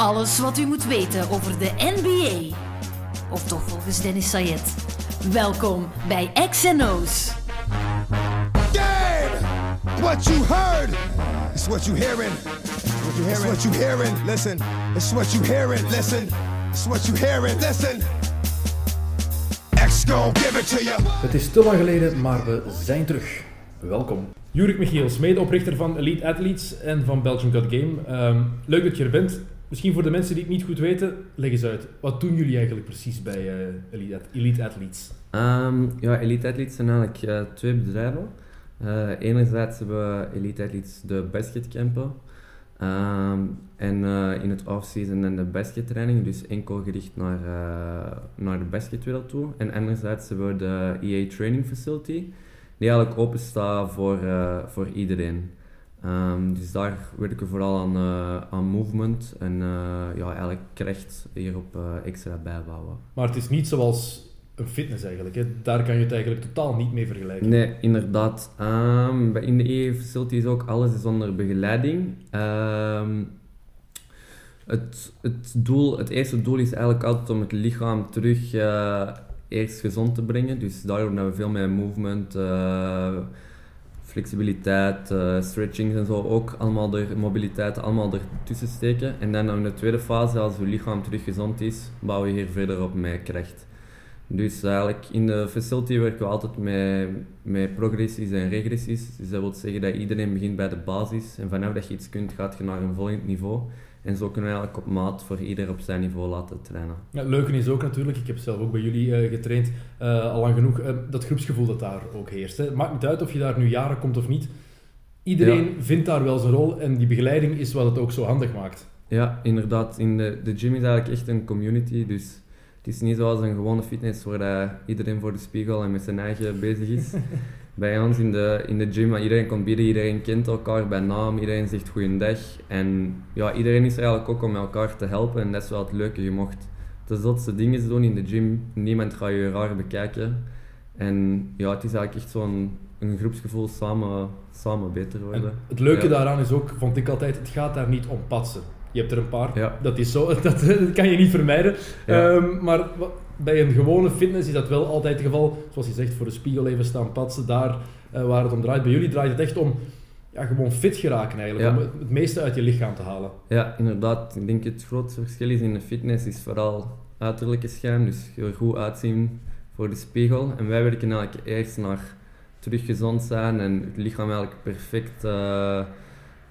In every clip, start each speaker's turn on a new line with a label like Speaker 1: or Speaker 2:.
Speaker 1: Alles wat u moet weten over de NBA. Of toch volgens Dennis Sayed. Welkom bij XNO's.
Speaker 2: Game! What you heard is what you hearing. What you hearing? It's what you hearing. Listen. It's what you hearing. Listen. It's what you hearing. Listen. X gon' give it to you.
Speaker 3: Het is te lang geleden, maar we zijn terug. Welkom. Jurik Michiels, medeoprichter van Elite Athletes en van Belgium Got Game. Ehm, leuk dat je er bent. Misschien voor de mensen die het niet goed weten, leg eens uit. Wat doen jullie eigenlijk precies bij eh, Elite, Athletes?
Speaker 4: Ehm, ja, Elite Athletes zijn eigenlijk eh, twee bedrijven. Eh, enerzijds hebben we Elite Athletes de basketcampen. Ehm, en in het off-season en de baskettraining, dus enkel gericht naar, naar de basketwereld toe. En anderzijds hebben we de EA Training Facility, die eigenlijk open staat voor, voor iedereen. Ehm, dus daar werken we vooral aan, eh, aan movement en eh, ja, eigenlijk kracht hierop eh extra bijbouwen.
Speaker 3: Maar het is niet zoals een fitness eigenlijk. Hè? Daar kan je het eigenlijk totaal niet mee vergelijken.
Speaker 4: Nee, inderdaad. Bij- in de EE facility is ook alles is onder begeleiding. Ehm, het, het, doel, het eerste doel is eigenlijk altijd om het lichaam terug eerst gezond te brengen. Dus daarom hebben we veel meer movement, flexibiliteit, eh, stretchings en zo ook allemaal er, mobiliteit, allemaal ertussen steken. En dan in de tweede fase, als je lichaam terug gezond is, bouwen we hier verder op met kracht. Dus eigenlijk in de facility werken we altijd met, met progressies en regressies. Dus dat wil zeggen dat iedereen begint bij de basis en vanaf dat je iets kunt, gaat je naar een volgend niveau. En zo kunnen we eigenlijk op maat voor ieder op zijn niveau laten trainen.
Speaker 3: Ja, is ook natuurlijk, ik heb zelf ook bij jullie eh, getraind, eh, al lang genoeg, eh, dat groepsgevoel dat daar ook heerst. Hè. Het maakt niet uit of je daar nu jaren komt of niet. Iedereen vindt daar wel zijn rol en die begeleiding is wat het ook zo handig maakt.
Speaker 4: Ja, inderdaad. In de, de gym is eigenlijk echt een community. Dus het is niet zoals een gewone fitness waar iedereen voor de spiegel en met zijn eigen bezig is. Bij ons in de, in de gym, iedereen komt binnen, iedereen kent elkaar bij naam, iedereen zegt goeiedag. En ja, iedereen is er eigenlijk ook om elkaar te helpen en dat is wel het leuke. Je mocht de zotste dingen doen in de gym, niemand gaat je raar bekijken. En ja, het is eigenlijk echt zo'n een groepsgevoel samen, samen beter
Speaker 3: En
Speaker 4: worden.
Speaker 3: het leuke
Speaker 4: Ja.
Speaker 3: daaraan is ook, vond ik altijd, het gaat daar niet om patsen. Je hebt er een paar,
Speaker 4: Ja.
Speaker 3: dat is zo, dat, dat kan je niet vermijden.
Speaker 4: Ja.
Speaker 3: Ehm, maar bij een gewone fitness is dat wel altijd het geval. Zoals je zegt, voor de spiegel even staan patsen, daar eh, waar het om draait. Bij jullie draait het echt om ja, gewoon fit geraken eigenlijk,
Speaker 4: Ja.
Speaker 3: om het, het meeste uit je lichaam te halen.
Speaker 4: Ja, inderdaad. Ik denk het grootste verschil is in de fitness is vooral uiterlijke schijn, dus er goed uitzien voor de spiegel. En wij werken eigenlijk eerst naar terug gezond zijn en het lichaam eigenlijk perfect, eh,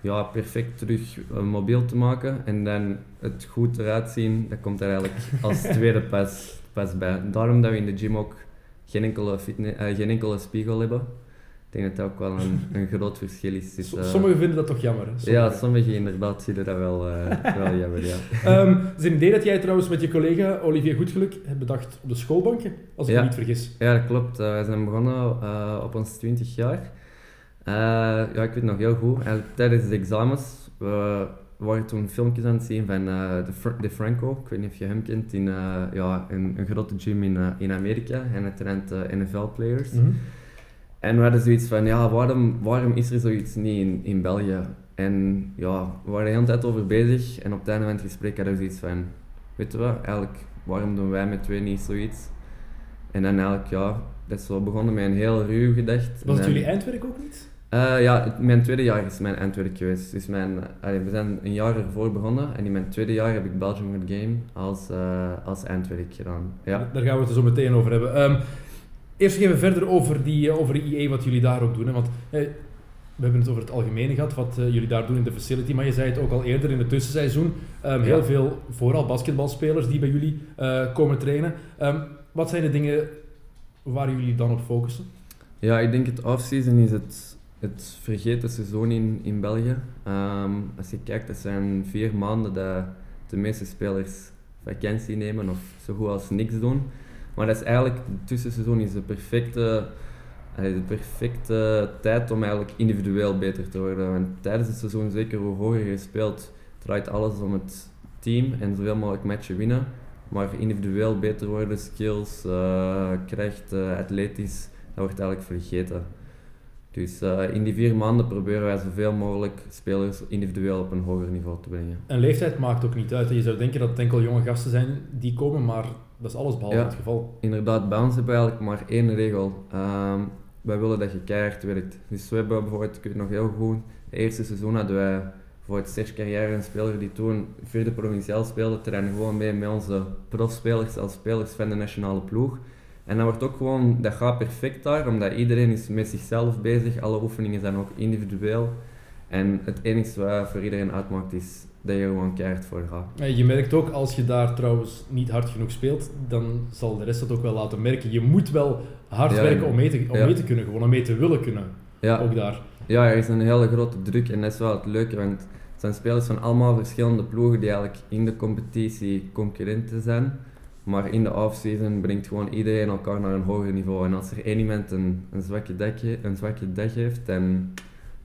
Speaker 4: ja, perfect terug eh, mobiel te maken. En dan het goed eruit zien, dat komt er eigenlijk als tweede pas, pas bij. Daarom dat we in de gym ook geen enkele, fitne- eh, geen enkele spiegel hebben. Ik denk dat dat ook wel een, een groot verschil is. Dus, eh,
Speaker 3: Sommigen vinden dat toch jammer. Hè?
Speaker 4: ja,
Speaker 3: Sommigen.
Speaker 4: inderdaad vinden dat wel, eh, wel jammer, ja.
Speaker 3: Ehm, het is een idee dat jij trouwens met je collega Olivier Goedgeluk hebt bedacht op de schoolbanken, als ik
Speaker 4: Ja.
Speaker 3: me niet vergis.
Speaker 4: Ja, dat klopt. Wij zijn begonnen op ons 20 jaar. Ja, ik weet nog heel goed. Tijdens de examens, we waren toen filmpjes aan het zien van eh de, Fr- de Franco. Ik weet niet of je hem kent, in eh, ja, een, een grote gym in, eh, in Amerika. En traint eh, NFL-players.
Speaker 3: Mhm.
Speaker 4: En we hadden zoiets van, ja, waarom, waarom is er zoiets niet in, in België? En ja, we waren de hele tijd over bezig. En op het einde van het gesprek hadden we zoiets van, weet je wat, eigenlijk, waarom doen wij met twee niet zoiets? En dan eigenlijk, ja, dat is zo begonnen met een heel ruw gedacht.
Speaker 3: Was het jullie eindwerk ook niet?
Speaker 4: Eh, ja, mijn tweede jaar is mijn eindwerk geweest. Dus mijn, we zijn een jaar ervoor begonnen. En in mijn tweede jaar heb ik Belgium Good Game als, eh, als eindwerk gedaan. Ja.
Speaker 3: Daar gaan we het zo meteen over hebben. Ehm, eerst even verder over, die, eh, over de IE, wat jullie daar ook doen. Hè? Want we hebben het over het algemene gehad, wat jullie daar doen in de facility. Maar je zei het ook al eerder in het tussenseizoen. Ehm, heel
Speaker 4: Ja.
Speaker 3: veel, vooral basketbalspelers die bij jullie komen trainen. Ehm, wat zijn de dingen waar jullie dan op focussen?
Speaker 4: Ja, ik denk het offseason is het, het vergeten seizoen in, in België. Ehm, als je kijkt, dat zijn vier maanden dat de meeste spelers vakantie nemen of zo goed als niks doen. Maar dat is eigenlijk, het tussenseizoen is de perfecte, de perfecte tijd om eigenlijk individueel beter te worden. Want tijdens het seizoen, zeker hoe hoger je speelt, draait alles om het team en zoveel mogelijk matchen winnen. Maar individueel beter worden, skills, eh kracht, eh, atletisch, dat wordt eigenlijk vergeten. Dus eh, in die vier maanden proberen wij zoveel mogelijk spelers individueel op een hoger niveau te brengen.
Speaker 3: En leeftijd maakt ook niet uit. Je zou denken dat het enkel jonge gasten zijn die komen, maar dat is alles behalve
Speaker 4: Ja.
Speaker 3: het geval.
Speaker 4: Inderdaad, bij ons hebben we eigenlijk maar één regel. Ehm, wij willen dat je keihard werkt. Dus we hebben bijvoorbeeld, ik weet nog heel goed, het eerste seizoen hadden wij voor het Serge Carrière een speler die toen vierde provinciaal speelde, trainen gewoon mee met onze profspelers als spelers van de nationale ploeg. En dat wordt ook gewoon, dat gaat perfect daar, omdat iedereen is met zichzelf bezig, alle oefeningen zijn ook individueel. En het enige wat voor iedereen uitmaakt is dat je er gewoon keihard voor gaat.
Speaker 3: Eh, Je merkt ook, als je daar trouwens niet hard genoeg speelt, dan zal de rest dat ook wel laten merken. Je moet wel hard
Speaker 4: Ja,
Speaker 3: werken om mee, te, om
Speaker 4: ja.
Speaker 3: mee te kunnen, gewoon om mee te willen kunnen.
Speaker 4: Ja,
Speaker 3: Ook daar.
Speaker 4: Ja, er is een hele grote druk en dat is wel het leuke, want het zijn spelers van allemaal verschillende ploegen die eigenlijk in de competitie concurrenten zijn. Maar in de offseason brengt gewoon iedereen elkaar naar een hoger niveau. En als er één iemand een, een, zwakke, dag, een zwakke dag heeft, dan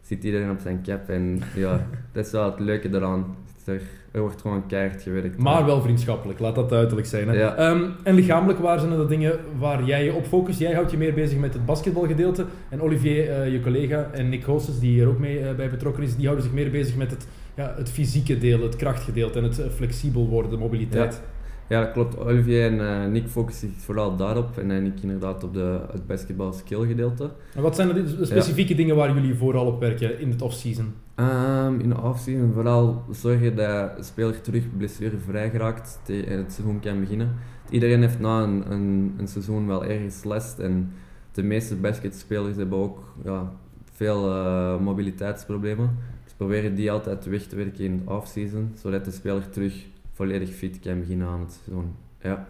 Speaker 4: zit iedereen op zijn cap. En ja, dat is wel het leuke eraan. Er, er wordt gewoon keihard gewerkt.
Speaker 3: Maar wel vriendschappelijk, laat dat duidelijk zijn. Hè?
Speaker 4: Ja.
Speaker 3: Ehm, en lichamelijk, waar zijn de dingen waar jij je op focust? Jij houdt je meer bezig met het basketbalgedeelte. En Olivier, eh, je collega, en Nick Goossens, die hier ook mee eh, bij betrokken is, die houden zich meer bezig met het, ja, het fysieke deel, het krachtgedeelte en het eh, flexibel worden, de mobiliteit.
Speaker 4: Ja, dat klopt. Olivier en eh, Nick focussen zich vooral daarop. En eh, ik inderdaad op de, het basketbal skill gedeelte.
Speaker 3: En wat zijn de specifieke dingen waar jullie vooral op werken in het off-season?
Speaker 4: Ehm, in de offseason vooral zorgen dat de speler terug blessurevrij geraakt en het seizoen kan beginnen. Iedereen heeft na een, een, een seizoen wel ergens last en de meeste basketspelers hebben ook ja, veel eh, mobiliteitsproblemen. Dus proberen die altijd weg te werken in de offseason, zodat de speler terug volledig fit kan beginnen aan het seizoen. Ja.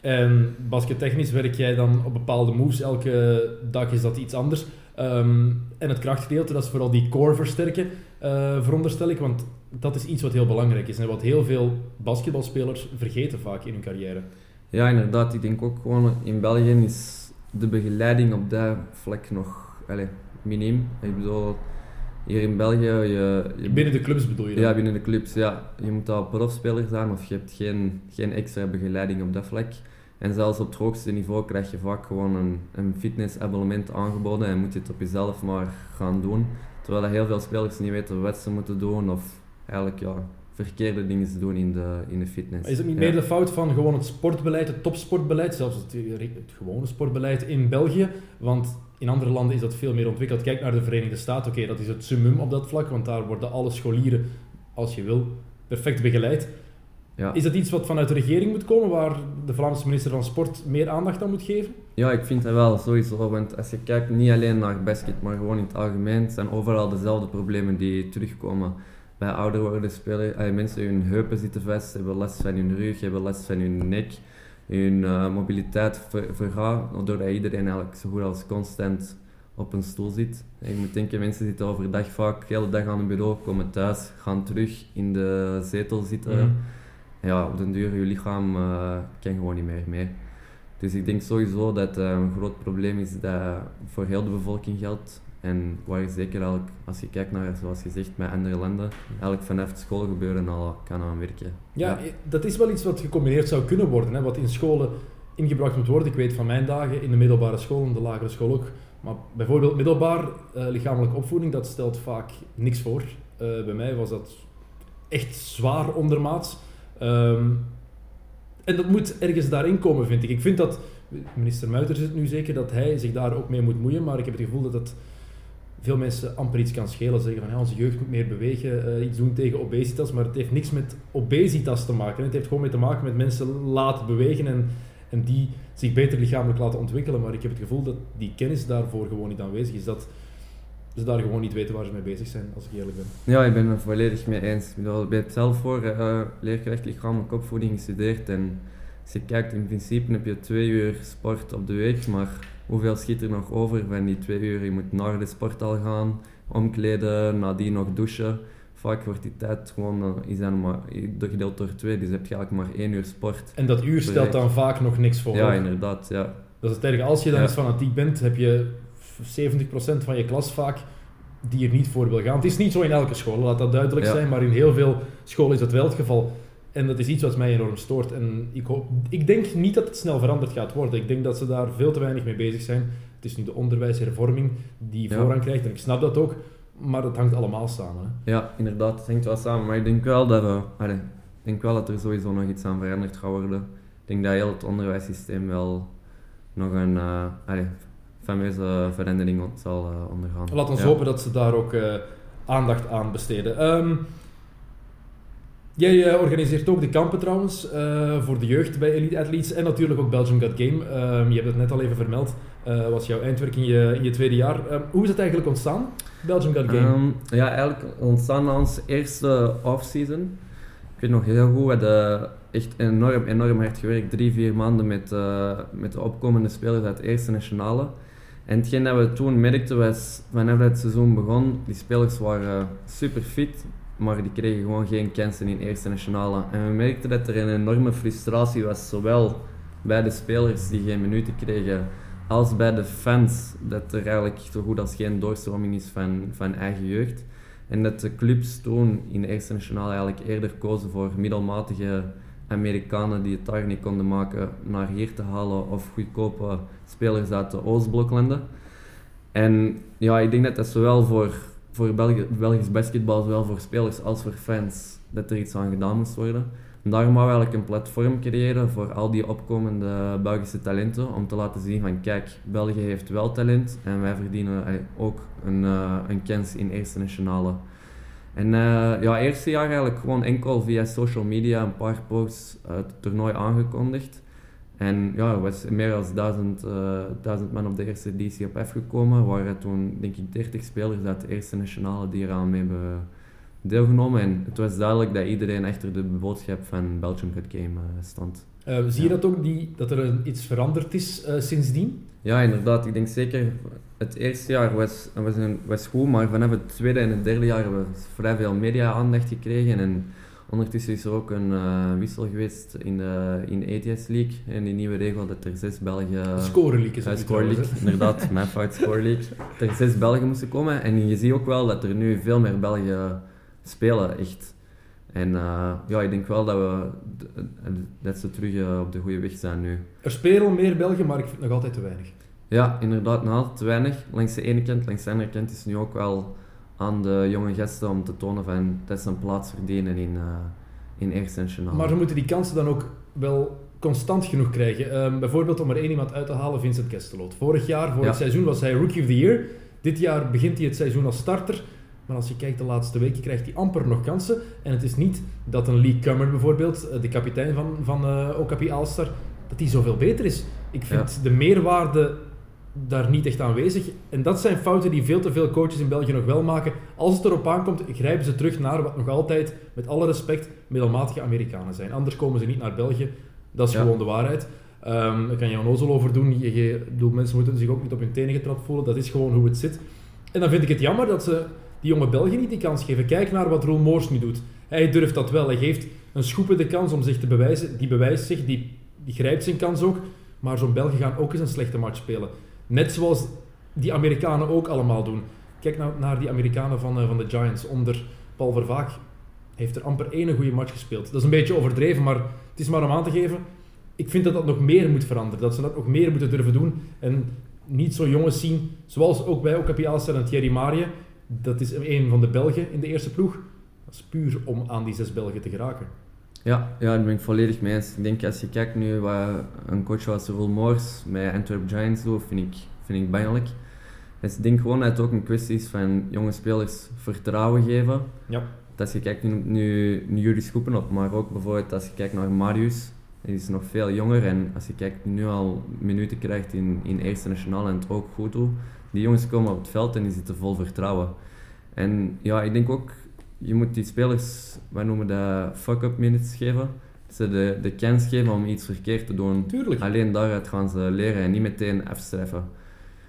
Speaker 3: En baskettechnisch werk jij dan op bepaalde moves. Elke dag is dat iets anders. Ehm, en het krachtgedeelte, dat is vooral die core versterken, eh, veronderstel ik. Want dat is iets wat heel belangrijk is. En wat heel veel basketbalspelers vergeten vaak in hun carrière.
Speaker 4: Ja, inderdaad. Ik denk ook gewoon in België is de begeleiding op dat vlak nog allez, miniem. Ik bedoel, hier in België, je, je
Speaker 3: Binnen de clubs bedoel je dan?
Speaker 4: Ja, binnen de clubs, ja. Je moet al profspeler zijn of je hebt geen, geen extra begeleiding op dat vlak. En zelfs op het hoogste niveau krijg je vaak gewoon een, een fitnessabonnement aangeboden en moet je het op jezelf maar gaan doen. Terwijl dat heel veel spelers niet weten wat ze moeten doen of eigenlijk ja, verkeerde dingen doen in de, in de fitness.
Speaker 3: Is het niet
Speaker 4: Ja.
Speaker 3: meer de fout van gewoon het sportbeleid, het topsportbeleid, zelfs het, het gewone sportbeleid in België? Want in andere landen is dat veel meer ontwikkeld. Kijk naar de Verenigde Staten, oké, dat is het summum op dat vlak, want daar worden alle scholieren, als je wil, perfect begeleid.
Speaker 4: Ja.
Speaker 3: Is dat iets wat vanuit de regering moet komen, waar de Vlaamse minister van Sport meer aandacht aan moet geven?
Speaker 4: Ja, ik vind dat wel sowieso. Want als je kijkt niet alleen naar basket, maar gewoon in het algemeen, zijn overal dezelfde problemen die terugkomen. Bij ouder worden spelen, eh, mensen hun heupen zitten vast, hebben last van hun rug, hebben last van hun nek. Hun eh, mobiliteit ver- vergaat, doordat iedereen eigenlijk zo goed als constant op een stoel zit. Je moet denken, mensen zitten overdag vaak de hele dag aan een bureau, komen thuis, gaan terug in de zetel zitten.
Speaker 3: Mhm.
Speaker 4: Ja, op den duur, je lichaam eh, kan gewoon niet meer mee. Dus ik denk sowieso dat het een groot probleem is dat voor heel de bevolking geldt. En waar je zeker eigenlijk, als je kijkt naar, zoals gezegd, met andere landen, eigenlijk vanaf het schoolgebeuren al kan aanwerken.
Speaker 3: Ja, dat is wel iets wat gecombineerd zou kunnen worden, hè, wat in scholen ingebracht moet worden. Ik weet van mijn dagen in de middelbare school en de lagere school ook. Maar bijvoorbeeld middelbaar eh, lichamelijke opvoeding, dat stelt vaak niks voor. Eh, bij mij was dat echt zwaar ondermaats. Ehm, en dat moet ergens daarin komen, vind ik. Ik vind dat, minister Muiters is het nu zeker, dat hij zich daar ook mee moet moeien. Maar ik heb het gevoel dat het veel mensen amper iets kan schelen. Zeggen van ja, onze jeugd moet meer bewegen, eh, iets doen tegen obesitas. Maar het heeft niks met obesitas te maken. Het heeft gewoon mee te maken met mensen laten bewegen en, en die zich beter lichamelijk laten ontwikkelen. Maar ik heb het gevoel dat die kennis daarvoor gewoon niet aanwezig is. Dat ze daar gewoon niet weten waar ze mee bezig zijn, als ik eerlijk ben.
Speaker 4: Ja, ik ben het volledig mee eens. Ik bedoel, heb zelf voor eh leerkracht lichamelijke opvoeding gestudeerd. En als je kijkt, in principe heb je twee uur sport op de week. Maar hoeveel schiet er nog over van die twee uur? Je moet naar de sporthal gaan, omkleden, nadien nog douchen. Vaak wordt die tijd gewoon, eh, is dan maar gedeeld door twee. Dus heb je eigenlijk maar één uur sport.
Speaker 3: En dat uur stelt dan vaak nog niks voor.
Speaker 4: Ja, inderdaad. Ja.
Speaker 3: Dat is het. Als je dan
Speaker 4: Ja.
Speaker 3: eens fanatiek bent, heb je 70% van je klas vaak die er niet voor wil gaan. Het is niet zo in elke school, laat dat duidelijk
Speaker 4: Ja.
Speaker 3: zijn, maar in heel veel scholen is dat wel het geval. En dat is iets wat mij enorm stoort. En ik, hoop, ik denk niet dat het snel veranderd gaat worden. Ik denk dat ze daar veel te weinig mee bezig zijn. Het is nu de onderwijshervorming die
Speaker 4: Ja.
Speaker 3: voorrang krijgt. En ik snap dat ook. Maar dat hangt allemaal samen. Hè.
Speaker 4: Ja, inderdaad, het hangt wel samen. Maar ik denk wel dat, we, allee, ik denk wel dat er sowieso nog iets aan veranderd gaat worden. Ik denk dat heel het onderwijssysteem wel nog een eh, allee, fameuze verandering zal eh, ondergaan.
Speaker 3: Laat ons
Speaker 4: Ja.
Speaker 3: hopen dat ze daar ook eh, aandacht aan besteden. Ehm, jij eh, organiseert ook de kampen trouwens eh, voor de jeugd bij Elite Athletes en natuurlijk ook Belgium Got Game. Ehm, je hebt het net al even vermeld. eh was jouw eindwerk in je, in je tweede jaar. Ehm, hoe is het eigenlijk ontstaan, Belgium Got Game?
Speaker 4: Ehm, ja, eigenlijk ontstaan na eerste off-season. Ik weet nog heel goed, we hadden echt enorm, enorm hard gewerkt. Drie, vier maanden met, met de opkomende spelers uit de eerste nationale. En hetgeen dat we toen merkten was, dat het seizoen begon, die spelers waren super fit, maar die kregen gewoon geen kansen in eerste nationale. En we merkten dat er een enorme frustratie was, zowel bij de spelers die geen minuten kregen, als bij de fans, dat er eigenlijk zo goed als geen doorstroming is van, van eigen jeugd. En dat de clubs toen in de eerste nationale eigenlijk eerder kozen voor middelmatige Amerikanen die het daar niet konden maken, naar hier te halen of goedkope spelers uit de Oostbloklanden. En ja, ik denk dat dat zowel voor, voor Belgi- Belgisch basketbal, zowel voor spelers als voor fans, dat er iets aan gedaan moest worden. En daarom wou we eigenlijk een platform creëren voor al die opkomende Belgische talenten, om te laten zien van kijk, België heeft wel talent en wij verdienen eh, ook een, eh, een kans in eerste nationale. En eh, ja, eerste jaar eigenlijk gewoon enkel via social media een paar posts het toernooi aangekondigd. En ja, er was meer dan duizend, duizend man op de eerste editie op afgekomen. Er waren toen denk ik 30 spelers uit de eerste nationale die eraan mee hebben deelgenomen. En het was duidelijk dat iedereen achter de boodschap van Belgium Cut Game eh, stond.
Speaker 3: Eh, zie je
Speaker 4: ja.
Speaker 3: dat ook, die, dat er een- iets veranderd is sindsdien?
Speaker 4: Ja, inderdaad. Ik denk zeker, het eerste jaar was, was, een, was goed, maar vanaf het tweede en het derde jaar hebben we vrij veel media-aandacht gekregen. En ondertussen is er ook een eh, wissel geweest in de, in ETS League. En die nieuwe regel dat er zes Belgen...
Speaker 3: Score League is nu
Speaker 4: Score League, inderdaad, mijn fout, Score League. Dat er zes Belgen moesten komen. En je ziet ook wel dat er nu veel meer Belgen spelen, echt. En eh, ja, ik denk wel dat, we, dat ze terug eh, op de goede weg zijn nu.
Speaker 3: Er spelen meer Belgen, maar ik vind het nog altijd te weinig.
Speaker 4: Ja, inderdaad, nog altijd te weinig. Langs de ene kant, langs de andere kant is het nu ook wel aan de jonge gasten om te tonen van dat ze een plaats verdienen in, eh in eerste nationaal.
Speaker 3: Maar ze moeten die kansen dan ook wel constant genoeg krijgen. Ehm, bijvoorbeeld om er één iemand uit te halen, Vincent Kesteloot. Vorig jaar, vorig
Speaker 4: Ja.
Speaker 3: seizoen, was hij Rookie of the Year. Dit jaar begint hij het seizoen als starter. Maar als je kijkt de laatste weken, krijgt hij amper nog kansen. En het is niet dat een Lee Cummer bijvoorbeeld, eh, de kapitein van, van eh Okapi Alstar, dat hij zoveel beter is. Ik vind de meerwaarde daar niet echt aanwezig. En dat zijn fouten die veel te veel coaches in België nog wel maken. Als het erop aankomt, grijpen ze terug naar wat nog altijd, met alle respect, middelmatige Amerikanen zijn. Anders komen ze niet naar België. Dat is
Speaker 4: Ja.
Speaker 3: gewoon de waarheid. Ehm daar kan je onnozel over doen. Je, bedoel, mensen moeten zich ook niet op hun tenen getrapt voelen. Dat is gewoon hoe het zit. En dan vind ik het jammer dat ze die jonge Belgen niet die kans geven. Kijk naar wat Roel Moors nu doet. Hij durft dat wel. Hij geeft een schoepen de kans om zich te bewijzen. Die bewijst zich, die, die grijpt zijn kans ook. Maar zo'n Belgen gaan ook eens een slechte match spelen. Net zoals die Amerikanen ook allemaal doen. Kijk nou naar die Amerikanen van, eh, van de Giants onder Paul Vervaak. Heeft er amper één goede match gespeeld. Dat is een beetje overdreven, maar het is maar om aan te geven. Ik vind dat dat nog meer moet veranderen. Dat ze dat nog meer moeten durven doen. En niet zo jongens zien, zoals ook bij Alstar en Thierry Marie. Dat is een van de Belgen in de eerste ploeg. Dat is puur om aan die zes Belgen te geraken.
Speaker 4: Ja, ja, daar ben ik volledig mee eens. Ik denk als je kijkt nu wat een coach als Roel Moors met Antwerp Giants doet, vind ik, vind ik. Dus ik denk gewoon dat het ook een kwestie is van jonge spelers vertrouwen geven.
Speaker 3: Ja.
Speaker 4: Dat als je kijkt nu, nu, nu jullie schoepen op, maar ook bijvoorbeeld als je kijkt naar Marius, die is nog veel jonger en als je kijkt nu al minuten krijgt in, in eerste nationaal en het ook goed doet, die jongens komen op het veld en die zitten vol vertrouwen. En ja, ik denk ook, je moet die spelers, wij noemen dat fuck-up minutes geven. Ze de, de kans geven om iets verkeerd te doen.
Speaker 3: Tuurlijk.
Speaker 4: Alleen daaruit gaan ze leren en niet meteen afstreffen.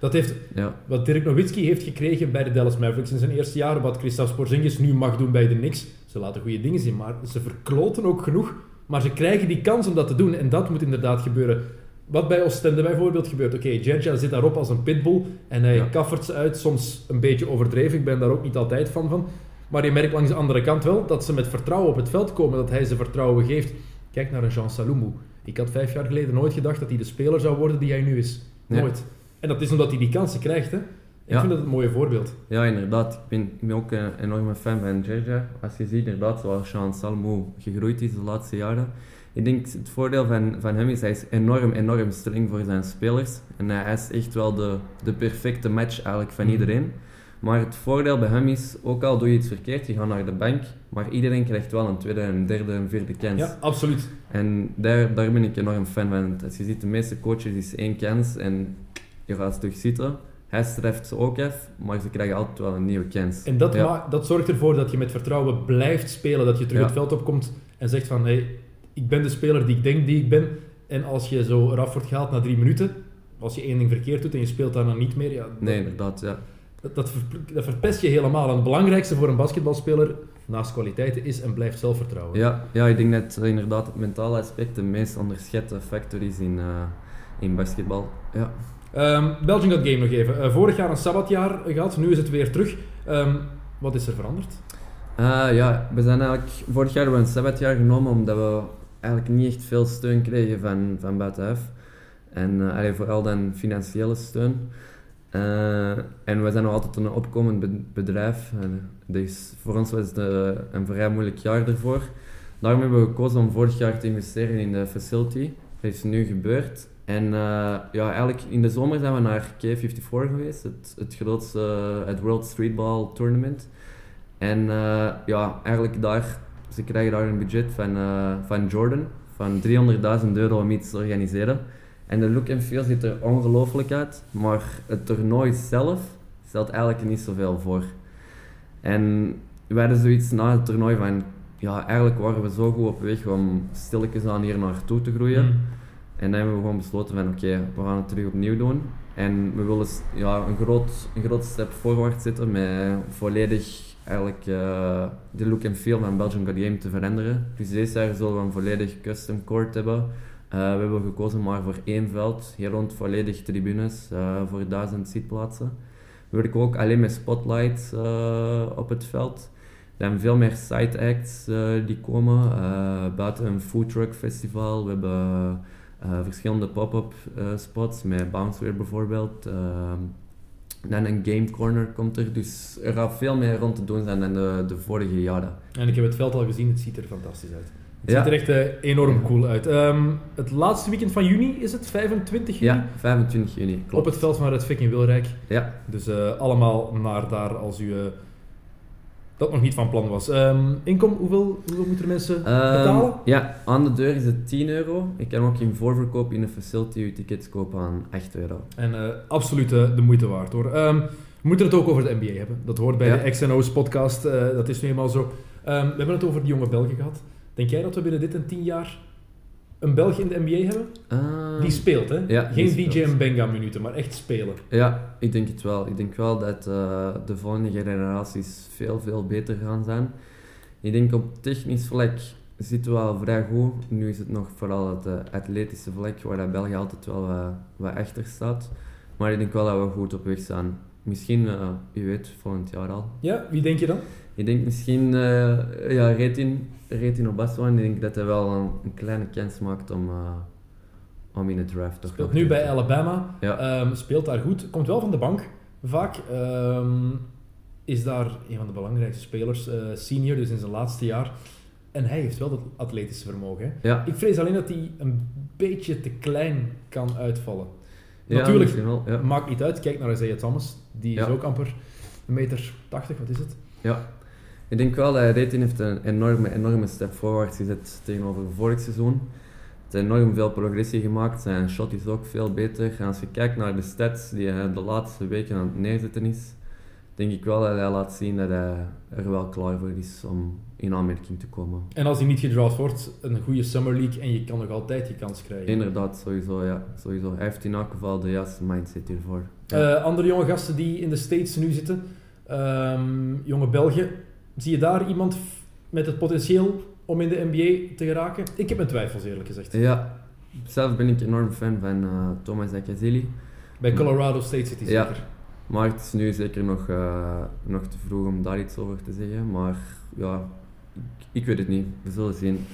Speaker 3: Dat heeft
Speaker 4: Ja,
Speaker 3: wat Dirk Nowitzki heeft gekregen bij de Dallas Mavericks in zijn eerste jaar, wat Christophe Porzingis nu mag doen bij de Knicks. Ze laten goede dingen zien, maar ze verkloten ook genoeg. Maar ze krijgen die kans om dat te doen en dat moet inderdaad gebeuren. Wat bij Oostende bijvoorbeeld gebeurt. Oké, Jerja zit daarop als een pitbull en hij
Speaker 4: Ja.
Speaker 3: kaffert ze uit, soms een beetje overdreven. Ik ben daar ook niet altijd van van. Maar je merkt langs de andere kant wel dat ze met vertrouwen op het veld komen, dat hij ze vertrouwen geeft. Kijk naar een Jean Salomou. Ik had vijf jaar geleden nooit gedacht dat hij de speler zou worden die hij nu is. Nooit. En dat is omdat hij die kansen krijgt. Hè. Ik
Speaker 4: Ja.
Speaker 3: vind dat een mooie voorbeeld.
Speaker 4: Ja, inderdaad. Ik ben, ik ben ook een enorme fan van Gerja. Als je ziet inderdaad zoals Jean Salmo gegroeid is de laatste jaren. Ik denk het voordeel van, van hem is hij is enorm, enorm streng voor zijn spelers. En hij is echt wel de, de perfecte match eigenlijk van
Speaker 3: Mhm.
Speaker 4: iedereen. Maar het voordeel bij hem is, ook al doe je iets verkeerd, je gaat naar de bank, maar iedereen krijgt wel een tweede, een derde, een vierde kans.
Speaker 3: Ja, absoluut.
Speaker 4: En daar, daar ben ik enorm fan van. Als je ziet, de meeste coaches is één kans en je gaat terug zitten. Hij streft ze ook af, maar ze krijgen altijd wel een nieuwe kans.
Speaker 3: En dat,
Speaker 4: Ja.
Speaker 3: dat zorgt ervoor dat je met vertrouwen blijft spelen. Dat je terug
Speaker 4: Ja.
Speaker 3: het veld opkomt en zegt van... Hey, ik ben de speler die ik denk die ik ben. En als je zo eraf wordt gehaald na drie minuten... Als je één ding verkeerd doet en je speelt daarna niet meer... Ja,
Speaker 4: Nee, inderdaad, ja.
Speaker 3: Dat, dat, ver- dat verpest je helemaal. En het belangrijkste voor een basketbalspeler, naast kwaliteiten, is en blijft zelfvertrouwen.
Speaker 4: Ja, ja, ik denk dat eh, inderdaad het mentale aspect de meest onderschatte factor is in, eh, in basketbal. Ja.
Speaker 3: Ehm, Belgian Got Game nog even. Eh, vorig jaar een sabbatjaar gehad, nu is het weer terug. Ehm, wat is er veranderd?
Speaker 4: Ja, we zijn eigenlijk... Vorig jaar hebben we een sabbatjaar genomen omdat we eigenlijk niet echt veel steun kregen van, van buitenaf. En allee, vooral dan financiële steun. Eh, en we zijn nog altijd een opkomend be- bedrijf. En dus voor ons was het eh, een vrij moeilijk jaar ervoor. Daarom hebben we gekozen om vorig jaar te investeren in de facility. Dat is nu gebeurd. En eh, ja, eigenlijk in de zomer zijn we naar K54 geweest, het, grootste, het World Streetball Tournament. En eh, ja, eigenlijk daar, ze krijgen daar een budget van, eh, van Jordan van 300.000 euro om iets te organiseren. En de look en feel ziet er ongelooflijk uit, maar het toernooi zelf stelt eigenlijk niet zoveel voor. En wij hadden zoiets na het toernooi van, ja, eigenlijk waren we zo goed op weg om stilletjes aan hier naartoe te groeien.
Speaker 3: Mm.
Speaker 4: En dan hebben we gewoon besloten van oké, we gaan het terug opnieuw doen. En we willen ja, een, groot, een groot stap voorwaarts zetten met volledig eigenlijk eh, de look en feel van Belgian God Game te veranderen. Dus deze jaar zullen we een volledig custom court hebben. Eh, we hebben gekozen maar voor één veld, hier rond volledig tribunes eh, voor duizend zitplaatsen. We werken ook alleen met spotlights eh, op het veld. Zijn veel meer side acts die komen. buiten een food truck festival. We hebben verschillende pop-up spots met Bounceware bijvoorbeeld. Dan een game corner komt er. Dus er gaat veel meer rond te doen zijn dan de vorige jaren.
Speaker 3: En ik heb het veld al gezien, het ziet er fantastisch uit. Het ziet er echt eh, enorm cool uit. Ehm, het laatste weekend van juni is het, 25 juni?
Speaker 4: Ja, 25 juni,
Speaker 3: Op
Speaker 4: klopt.
Speaker 3: het veld van Red in Wilrijk.
Speaker 4: Ja,
Speaker 3: Dus eh, allemaal naar daar als u eh, dat nog niet van plan was. Ehm, inkom, hoeveel, hoeveel moeten mensen
Speaker 4: Ehm,
Speaker 3: betalen?
Speaker 4: ja, aan de deur is het 10 euro. Ik kan ook in voorverkoop in de facility uw tickets kopen aan 8 euro.
Speaker 3: En absoluut de moeite waard hoor. Ehm, we moeten het ook over de NBA hebben. Dat hoort bij
Speaker 4: Ja.
Speaker 3: de XNO's podcast. dat is nu eenmaal zo. We hebben het over de jonge Belgen gehad. Denk jij dat we binnen dit en tien jaar een Belg in de NBA hebben?
Speaker 4: Ehm,
Speaker 3: Die speelt, hè?
Speaker 4: ja,
Speaker 3: Geen DJ en Benga minuten, maar echt spelen.
Speaker 4: Ja, ik denk het wel. Ik denk wel dat eh, de volgende generaties veel, veel beter gaan zijn. Ik denk op technisch vlak zitten we al vrij goed. Nu is het nog vooral het eh, atletische vlak, waar dat België altijd wel wat, wat achter staat. Maar ik denk wel dat we goed op weg zijn. Misschien, eh wie weet, volgend jaar al.
Speaker 3: Ja, wie denk je dan?
Speaker 4: Ik denk misschien, eh ja, Retin, Retin Obaswan, ik denk dat hij wel een, een kleine kans maakt om, eh, om in de draft toch
Speaker 3: Speelt nu bij Alabama.
Speaker 4: Ja.
Speaker 3: Ehm, speelt daar goed. Komt wel van de bank, vaak. Ehm, is daar een van de belangrijkste spelers. eh, senior, dus in zijn laatste jaar. En hij heeft wel dat atletische vermogen.
Speaker 4: Ja,
Speaker 3: Ik vrees alleen dat hij een beetje te klein kan uitvallen.
Speaker 4: ja,
Speaker 3: Natuurlijk,
Speaker 4: wel.
Speaker 3: Maakt niet uit. Kijk naar Isaiah Thomas. Die is ook amper een meter 80, wat is het?
Speaker 4: Ja, ik denk wel dat Retin heeft een enorme, enorme stap voorwaarts gezet tegenover vorig seizoen. Hij heeft enorm veel progressie gemaakt, zijn shot is ook veel beter. En als je kijkt naar de stats die hij de laatste weken aan het neerzetten is, denk ik wel dat hij laat zien dat hij er wel klaar voor is om in aanmerking te komen.
Speaker 3: En als hij niet gedraft wordt, een goede Summer League en je kan nog altijd die kans krijgen.
Speaker 4: Inderdaad, sowieso, ja. Sowieso. Hij heeft in elk geval de juiste mindset hiervoor. Ja.
Speaker 3: Eh, andere jonge gasten die in de States nu zitten, ehm, jonge Belgen, zie je daar iemand met het potentieel om in de NBA te geraken? Ik heb mijn twijfels eerlijk gezegd.
Speaker 4: Ja, zelf ben ik enorm fan van eh, Thomas Akazili.
Speaker 3: Bij Colorado State City
Speaker 4: Ja.
Speaker 3: zeker.
Speaker 4: Maar het is nu zeker nog, eh, nog te vroeg om daar iets over te zeggen. Maar ja, ik, ik weet het niet. We zullen zien.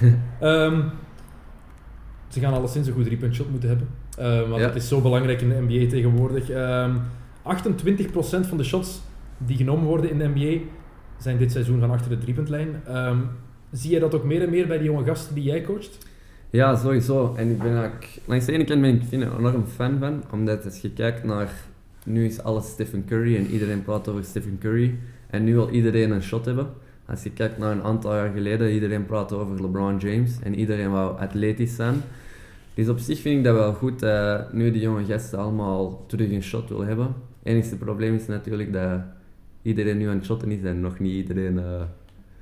Speaker 3: Ehm, ze gaan alleszins een goed drie-punt shot moeten hebben. Eh, want
Speaker 4: Ja.
Speaker 3: het is zo belangrijk in de NBA tegenwoordig. Ehm 28% van de shots die genomen worden in de NBA zijn dit seizoen van achter de driepuntlijn. Ehm zie je dat ook meer en meer bij de jonge gasten die jij coacht?
Speaker 4: Ja, sowieso. En ik ben eigenlijk, langs de ene kant ben ik er enorm fan van, omdat als je kijkt naar, nu is alles Stephen Curry en iedereen praat over Stephen Curry. En nu wil iedereen een shot hebben. Als je kijkt naar een aantal jaar geleden, iedereen praat over LeBron James en iedereen wou atletisch zijn. Dus op zich vind ik dat wel goed dat nu die jonge gasten allemaal terug een shot willen hebben. Het enige probleem is natuurlijk dat iedereen nu aan het shotten is en nog niet iedereen eh,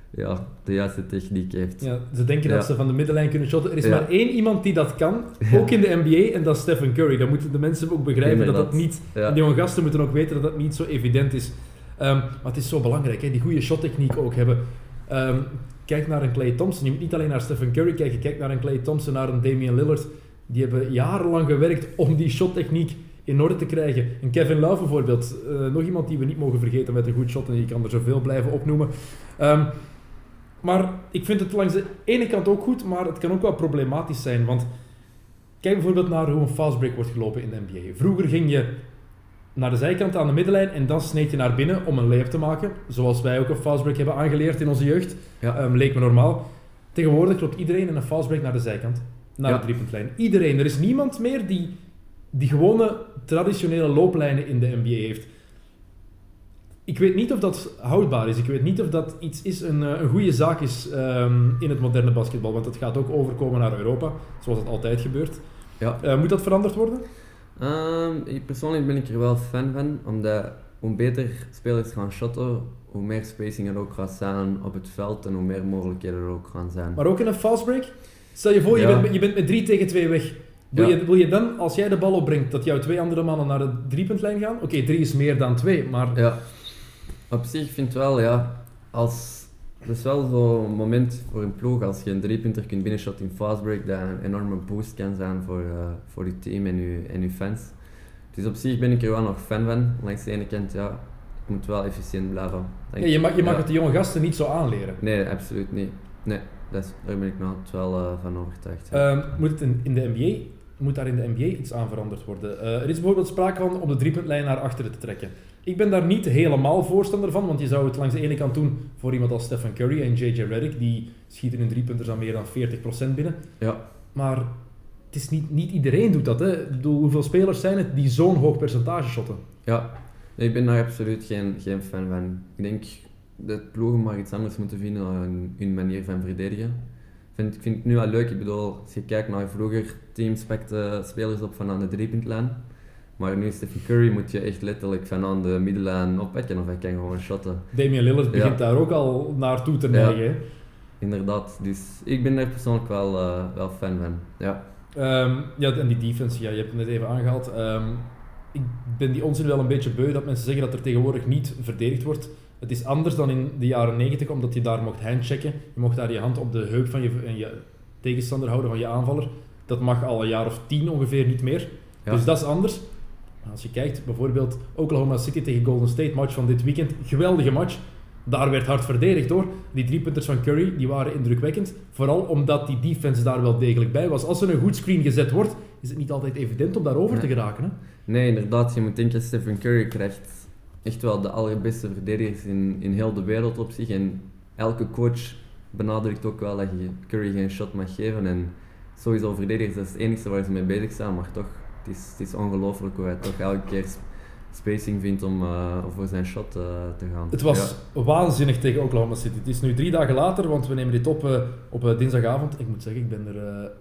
Speaker 4: ja, de juiste techniek heeft.
Speaker 3: Ja, ze denken dat ze van de middenlijn kunnen shotten. Er is
Speaker 4: Ja.
Speaker 3: maar één iemand die dat kan, ook in de NBA, en dat is Stephen Curry. Dat moeten de mensen ook begrijpen dat dat niet... De jonge gasten moeten ook weten dat dat niet zo evident is. Ehm, maar het is zo belangrijk, hè, die goede shottechniek ook hebben. Ehm, kijk naar een Clay Thompson. Je moet niet alleen naar Stephen Curry kijken. Kijk naar een Clay Thompson, naar een Damian Lillard. Die hebben jarenlang gewerkt om die shottechniek in orde te krijgen. En Kevin Love bijvoorbeeld. eh, nog iemand die we niet mogen vergeten met een goed shot. En je kan er zoveel blijven opnoemen. Ehm, maar ik vind het langs de ene kant ook goed, maar het kan ook wel problematisch zijn. Want kijk bijvoorbeeld naar hoe een fastbreak wordt gelopen in de NBA. Vroeger ging je naar de zijkant aan de middenlijn en dan sneed je naar binnen om een layup te maken. Zoals wij ook een fastbreak hebben aangeleerd in onze jeugd.
Speaker 4: Ja.
Speaker 3: Ehm, leek me normaal. Tegenwoordig loopt iedereen in een fastbreak naar de zijkant. Naar
Speaker 4: Ja.
Speaker 3: de driepuntlijn. Iedereen. Er is niemand meer die die gewone traditionele looplijnen in de NBA heeft. Ik weet niet of dat houdbaar is. Ik weet niet of dat iets is, een, eh, een goede zaak is ehm, in het moderne basketbal. Want het gaat ook overkomen naar Europa, zoals het altijd gebeurt.
Speaker 4: Ja.
Speaker 3: Eh, moet dat veranderd worden?
Speaker 4: Ehm, ik persoonlijk ben ik er wel fan van, omdat hoe beter spelers gaan shotten, hoe meer spacing er ook gaat zijn op het veld en hoe meer mogelijkheden er ook gaan zijn.
Speaker 3: Maar ook in een fastbreak? Stel je voor, je, bent, je bent met 3 tegen 2 weg. Wil,
Speaker 4: Ja.
Speaker 3: je, wil je dan, als jij de bal opbrengt, dat jouw twee andere mannen naar de driepuntlijn gaan? Oké, 3 is meer dan 2, maar
Speaker 4: Ja, op zich vind ik wel, ja, als, het is wel zo'n moment voor een ploeg als je een driepunter kunt binnenshotten in fastbreak, dat een enorme boost kan zijn voor, eh, voor je team en je, en je fans. Dus op zich ben ik er wel nog fan van. Langs de ene kant, ja, het moet wel efficiënt blijven.
Speaker 3: ja, je mag, je mag
Speaker 4: Ja.
Speaker 3: het de jonge gasten niet zo aanleren.
Speaker 4: Nee, absoluut niet. Nee, dat is, daar ben ik altijd wel eh, van overtuigd.
Speaker 3: Ehm, moet het in, in de NBA, moet daar in de NBA iets aan veranderd worden? Eh, er is bijvoorbeeld sprake van om de driepuntlijn naar achteren te trekken. Ik ben daar niet helemaal voorstander van, want je zou het langs de ene kant doen voor iemand als Stephen Curry en JJ Redick, die schieten hun driepunters aan meer dan 40% binnen.
Speaker 4: Ja,
Speaker 3: Maar het is niet, niet iedereen doet dat. Hè. Ik bedoel, hoeveel spelers zijn het die zo'n hoog percentage shotten?
Speaker 4: ja. Nee, ik ben daar absoluut geen, geen fan van. Ik denk dat ploegen maar iets anders moeten vinden aan hun manier van verdedigen. Vind, ik vind het nu wel leuk. Ik bedoel, als je kijkt naar vroeger, teams pakten spelers op van aan de driepuntlijn. Maar nu Stephen Curry moet je echt letterlijk van aan de middenlijn oppakken of hij kan gewoon shotten.
Speaker 3: Damian Lillard begint
Speaker 4: Ja.
Speaker 3: daar ook al naartoe te neigen.
Speaker 4: Inderdaad, dus ik ben daar persoonlijk wel, eh, wel fan van. Ja,
Speaker 3: Ehm, ja, en die defense, ja, je hebt het net even aangehaald. Ehm, ik ben die onzin wel een beetje beu dat mensen zeggen dat er tegenwoordig niet verdedigd wordt. Het is anders dan in de jaren 90, omdat je daar mocht handchecken. Je mocht daar je hand op de heup van je, en je tegenstander houden, van je aanvaller. Dat mag al een jaar of tien ongeveer niet meer.
Speaker 4: Ja.
Speaker 3: Dus dat is anders. Maar als je kijkt, bijvoorbeeld Oklahoma City tegen Golden State, match van dit weekend. Geweldige match. Daar werd hard verdedigd hoor. Die drie punters van Curry die waren indrukwekkend. Vooral omdat die defense daar wel degelijk bij was. Als er een goed screen gezet wordt, is het niet altijd evident om daarover te geraken. Hè?
Speaker 4: Nee, inderdaad. Je moet denken, Stephen Curry krijgt echt wel de allerbeste verdedigers in, in heel de wereld op zich. En elke coach benadrukt ook wel dat je Curry geen shot mag geven. En sowieso verdedigers, dat is het enige waar ze mee bezig zijn. Maar toch, het is, het is ongelooflijk hoe hij toch elke keer sp- spacing vindt om eh, voor zijn shot eh, te gaan.
Speaker 3: Het was waanzinnig tegen Oklahoma City. Het is nu drie dagen later, want we nemen dit op eh, op dinsdagavond. Ik moet zeggen, ik ben er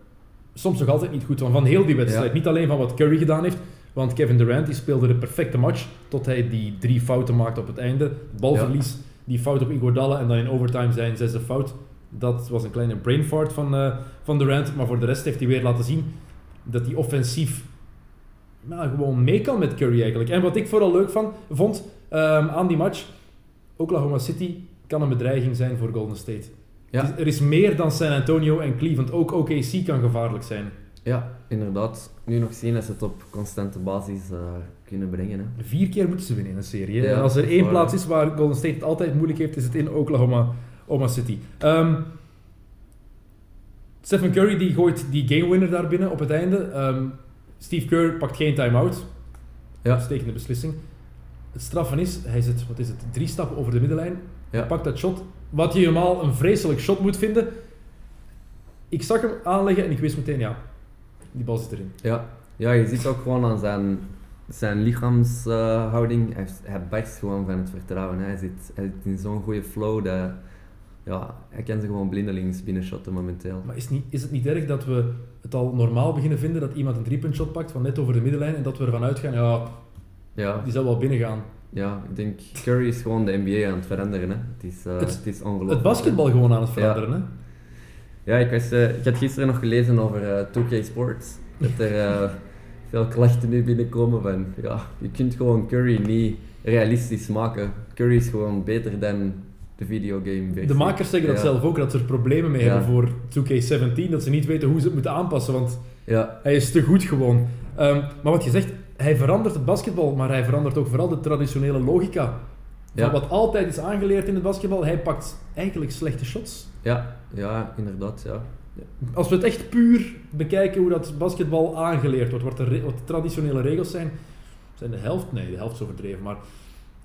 Speaker 3: soms nog altijd niet goed van. Van heel die wedstrijd.
Speaker 4: Ja.
Speaker 3: Niet alleen van wat Curry gedaan heeft. Want Kevin Durant die speelde de perfecte match. Tot hij die drie fouten maakte op het einde. Balverlies, die fout op Iguodala en dan in overtime zijn zesde fout. Dat was een kleine brain fart van, eh, van Durant. Maar voor de rest heeft hij weer laten zien dat hij offensief nou, gewoon mee kan met Curry eigenlijk. En wat ik vooral leuk van, vond ehm, aan die match, Oklahoma City kan een bedreiging zijn voor Golden State.
Speaker 4: Ja.
Speaker 3: Er is meer dan San Antonio en Cleveland. Ook OKC kan gevaarlijk zijn.
Speaker 4: Ja, inderdaad. Nu nog zien dat ze het op constante basis eh, kunnen brengen. Hè.
Speaker 3: Vier keer moeten ze winnen in een serie. hè.
Speaker 4: Ja,
Speaker 3: en als er één
Speaker 4: waar.
Speaker 3: plaats is waar Golden State het altijd moeilijk heeft, is het in Oklahoma Oklahoma City. Ehm, Stephen Curry die gooit die game winner daar binnen op het einde. Ehm, Steve Kerr pakt geen time-out.
Speaker 4: Ja.
Speaker 3: Uitstekende beslissing. Het straffen is, hij zit, wat is het, drie stappen over de middenlijn.
Speaker 4: Ja.
Speaker 3: Pakt dat shot. Wat je helemaal een vreselijk shot moet vinden. Ik zag hem aanleggen en ik wist meteen, ja, die bal zit erin.
Speaker 4: Ja. ja, je ziet ook gewoon aan zijn, zijn lichaamshouding, hij, heeft- hij barst gewoon van het vertrouwen. hè. Hij zit, hij zit in zo'n goede flow dat ja, hij kan ze gewoon blindelings binnenshotten momenteel.
Speaker 3: Maar is, het niet, is het niet erg dat we het al normaal beginnen vinden dat iemand een driepuntshot pakt van net over de middenlijn en dat we ervan uitgaan, ja,
Speaker 4: Ja,
Speaker 3: die zal wel binnengaan.
Speaker 4: ja, ik denk Curry is gewoon de NBA aan het veranderen. Hè. Het, is, eh,
Speaker 3: Het-
Speaker 4: het, is ongelooflijk.
Speaker 3: Het basketbal gewoon aan het veranderen, hè?
Speaker 4: Ja, ik, was, eh, ik had gisteren nog gelezen over eh 2K Sports. Dat er eh, veel klachten nu binnenkomen van... Ja, je kunt gewoon Curry niet realistisch maken. Curry is gewoon beter dan de videogame versie.
Speaker 3: De makers zeggen dat zelf ook, dat ze er problemen mee
Speaker 4: Ja.
Speaker 3: hebben voor 2K17, dat ze niet weten hoe ze het moeten aanpassen, want
Speaker 4: Ja,
Speaker 3: hij is te goed gewoon. Ehm, maar wat je zegt, hij verandert het basketbal, maar hij verandert ook vooral de traditionele logica. Van wat altijd is aangeleerd in het basketbal, hij pakt eigenlijk slechte shots.
Speaker 4: Ja, ja, inderdaad, ja.
Speaker 3: Als we het echt puur bekijken hoe dat basketbal aangeleerd wordt, wat de, wat de traditionele regels zijn, zijn de helft, nee, de helft is overdreven, maar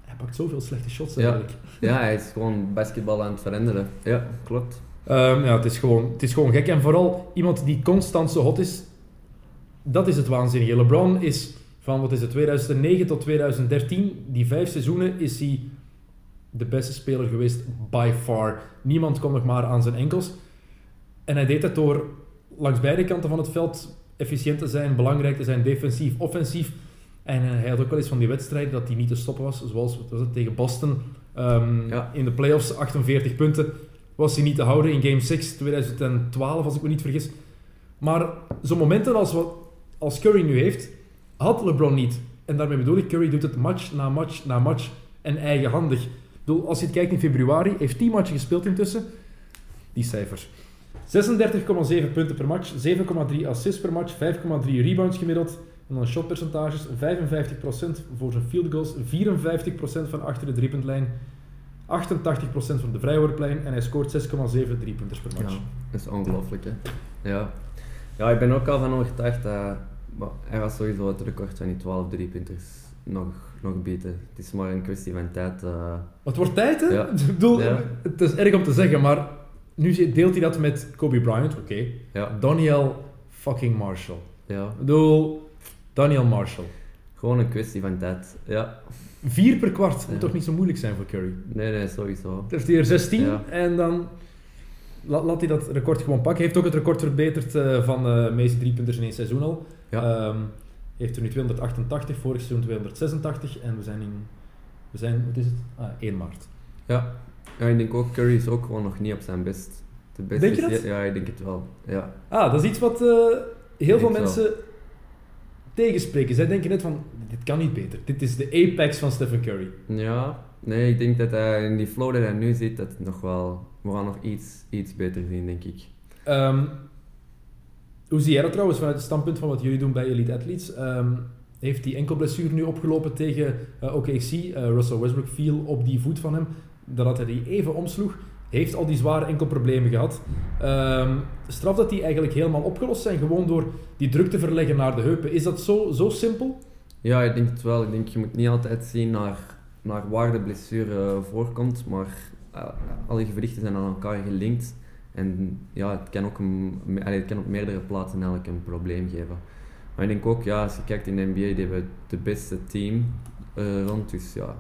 Speaker 3: hij pakt zoveel slechte shots
Speaker 4: Ja.
Speaker 3: eigenlijk.
Speaker 4: Ja, hij is gewoon basketbal aan het veranderen. Ja, klopt.
Speaker 3: Ehm, ja, het is, gewoon, het is gewoon gek. En vooral iemand die constant zo hot is, dat is het waanzinnige. LeBron is van, wat is het, 2009 tot 2013, die vijf seizoenen, is hij de beste speler geweest by far. Niemand kon nog maar aan zijn enkels. En hij deed dat door langs beide kanten van het veld efficiënt te zijn, belangrijk te zijn, defensief, offensief. En eh, hij had ook wel eens van die wedstrijden dat hij niet te stoppen was, zoals was het, tegen Boston ehm,
Speaker 4: Ja.
Speaker 3: in de playoffs, 48 punten was hij niet te houden in Game 6 2012, als ik me niet vergis. Maar zo'n momenten als, wat, als Curry nu heeft, had LeBron niet. En daarmee bedoel ik, Curry doet het match na match na match en eigenhandig. Bedoel, als je het kijkt in februari, heeft 10 matchen gespeeld intussen. Die cijfers. 36,7 punten per match, 7,3 assists per match, 5,3 rebounds gemiddeld. En dan shotpercentages, 55% voor zijn field goals, 54% van achter de driepuntlijn, 88% van de vrijworplijn en hij scoort 6,7 driepunters per match.
Speaker 4: Ja, dat is ongelooflijk, hè. Ja. ja, ik ben ook al van overtuigd dat... maar hij was sowieso het record van die 12 driepunters nog, nog beter. Het is maar een kwestie van tijd. eh.
Speaker 3: Het wordt tijd, hè?
Speaker 4: Ja.
Speaker 3: Ik bedoel,
Speaker 4: Ja.
Speaker 3: het is erg om te zeggen, maar nu deelt hij dat met Kobe Bryant, oké.
Speaker 4: ja,
Speaker 3: Daniel fucking Marshall.
Speaker 4: ja,
Speaker 3: Ik bedoel, Daniel Marshall.
Speaker 4: gewoon een kwestie van tijd. Ja,
Speaker 3: Vier per kwart, moet toch niet zo moeilijk zijn voor Curry?
Speaker 4: nee, nee, sowieso.
Speaker 3: Heeft hij er 16
Speaker 4: Ja.
Speaker 3: en dan la- laat hij dat record gewoon pakken. Hij heeft ook het record verbeterd eh, van de meeste driepunters in één seizoen al.
Speaker 4: Ja.
Speaker 3: Ehm, heeft er nu 288, vorig seizoen 286 en we zijn in, we zijn, wat is het? Ah, 1 maart.
Speaker 4: Ja. ja, ik denk ook Curry is ook gewoon nog niet op zijn best. De
Speaker 3: Denk je dat?
Speaker 4: Ja, ik denk het wel. Ja,
Speaker 3: Ah, dat is iets wat eh, heel veel
Speaker 4: wel.
Speaker 3: mensen tegenspreken. Zij denken net van, dit kan niet beter. Dit is de apex van Stephen Curry.
Speaker 4: ja. Nee, ik denk dat hij in die flow dat hij nu zit, dat het nog wel... We gaan nog iets, iets beter zien, denk ik.
Speaker 3: Ehm, hoe zie jij dat trouwens vanuit het standpunt van wat jullie doen bij Elite Athletes? Ehm, heeft die enkelblessure nu opgelopen tegen eh OKC? Eh, Russell Westbrook viel op die voet van hem. Dat hij die even omsloeg. Heeft al die zware enkelproblemen gehad. Ehm straf dat die eigenlijk helemaal opgelost zijn, gewoon door die druk te verleggen naar de heupen. Is dat zo, zo simpel?
Speaker 4: Ja, ik denk het wel. Ik denk je moet niet altijd zien naar, naar waar de blessure voorkomt, maar eh, alle gewrichten zijn aan elkaar gelinkt. En ja, het kan ook een, het kan op meerdere plaatsen eigenlijk een probleem geven. Maar ik denk ook, ja, als je kijkt in de NBA, die hebben de beste team eh, rond. Dus ja,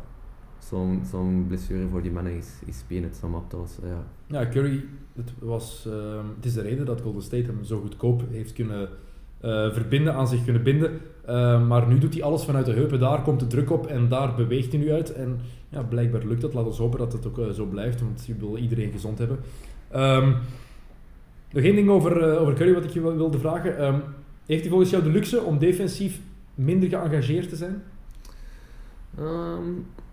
Speaker 4: zo'n zo'n blessure voor die mannen is, is peanuts om op lossen. Ja.
Speaker 3: Ja, Curry, het, was, ehm, het is de reden dat Golden State hem zo goedkoop heeft kunnen eh, verbinden, aan zich kunnen binden. Ehm, maar nu doet hij alles vanuit de heupen, daar komt de druk op en daar beweegt hij nu uit. En ja, blijkbaar lukt dat. Laat ons hopen dat het ook eh, zo blijft, want je wil iedereen gezond hebben. Ehm, nog één ding over, eh, over Curry wat ik je wilde vragen. Ehm, heeft hij volgens jou de luxe om defensief minder geëngageerd te zijn?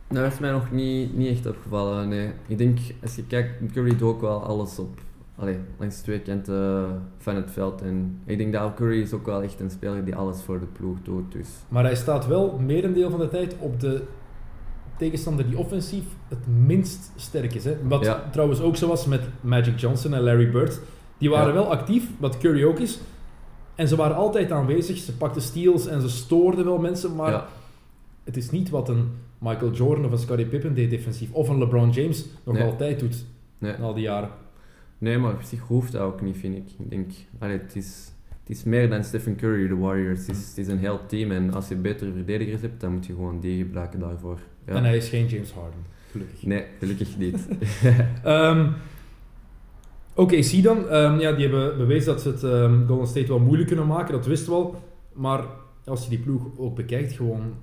Speaker 4: Nou, dat is mij nog niet, niet echt opgevallen. Nee. Ik denk, als je kijkt, Curry doet ook wel alles op, allee, langs twee kanten van het veld. En ik denk dat Curry is ook wel echt een speler die alles voor de ploeg doet. Dus.
Speaker 3: Maar hij staat wel merendeel van de tijd op de tegenstander die offensief het minst sterk is. Hè? Wat
Speaker 4: Ja.
Speaker 3: trouwens ook zo was met Magic Johnson en Larry Bird. Die waren
Speaker 4: Ja.
Speaker 3: wel actief, wat Curry ook is. En ze waren altijd aanwezig. Ze pakten steals en ze stoorden wel mensen. Maar
Speaker 4: ja,
Speaker 3: het is niet wat een Michael Jordan of een Scottie Pippen deed defensief. Of een LeBron James nog
Speaker 4: Nee.
Speaker 3: altijd doet
Speaker 4: nee.
Speaker 3: na al die jaren.
Speaker 4: nee, maar op zich hoeft dat ook niet, vind ik. Ik denk, allee, het, is, is meer dan Stephen Curry, de Warriors. Het is, het is een heel team en als je betere verdedigers hebt, dan moet je gewoon die gebruiken daarvoor. Ja.
Speaker 3: En hij is geen James Harden, gelukkig.
Speaker 4: Nee, gelukkig niet.
Speaker 3: Ehm OKC dan, Ehm, ja, die hebben bewezen dat ze het ehm, Golden State wel moeilijk kunnen maken, dat wisten we al. Maar als je die ploeg ook bekijkt, gewoon,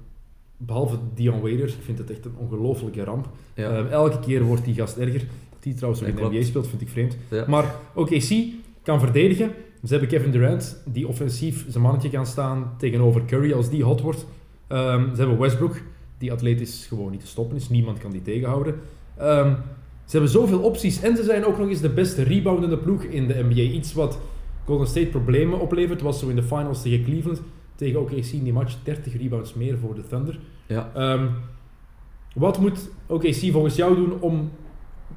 Speaker 3: behalve Dion Waiters, ik vind het echt een ongelofelijke ramp.
Speaker 4: ja.
Speaker 3: Elke keer wordt die gast erger. Die trouwens ook in de. NBA speelt, vind ik vreemd.
Speaker 4: ja.
Speaker 3: Maar OKC kan verdedigen. Ze hebben Kevin Durant, die offensief zijn mannetje kan staan tegenover Curry als die hot wordt. Ehm, ze hebben Westbrook, die atletisch gewoon niet te stoppen is. Niemand kan die tegenhouden. Ehm, ze hebben zoveel opties en ze zijn ook nog eens de beste reboundende ploeg in de NBA. Iets wat Golden State problemen oplevert, was zo in de finals tegen Cleveland. Tegen OKC in die match 30 rebounds meer voor de Thunder.
Speaker 4: ja.
Speaker 3: Ehm, wat moet OKC volgens jou doen om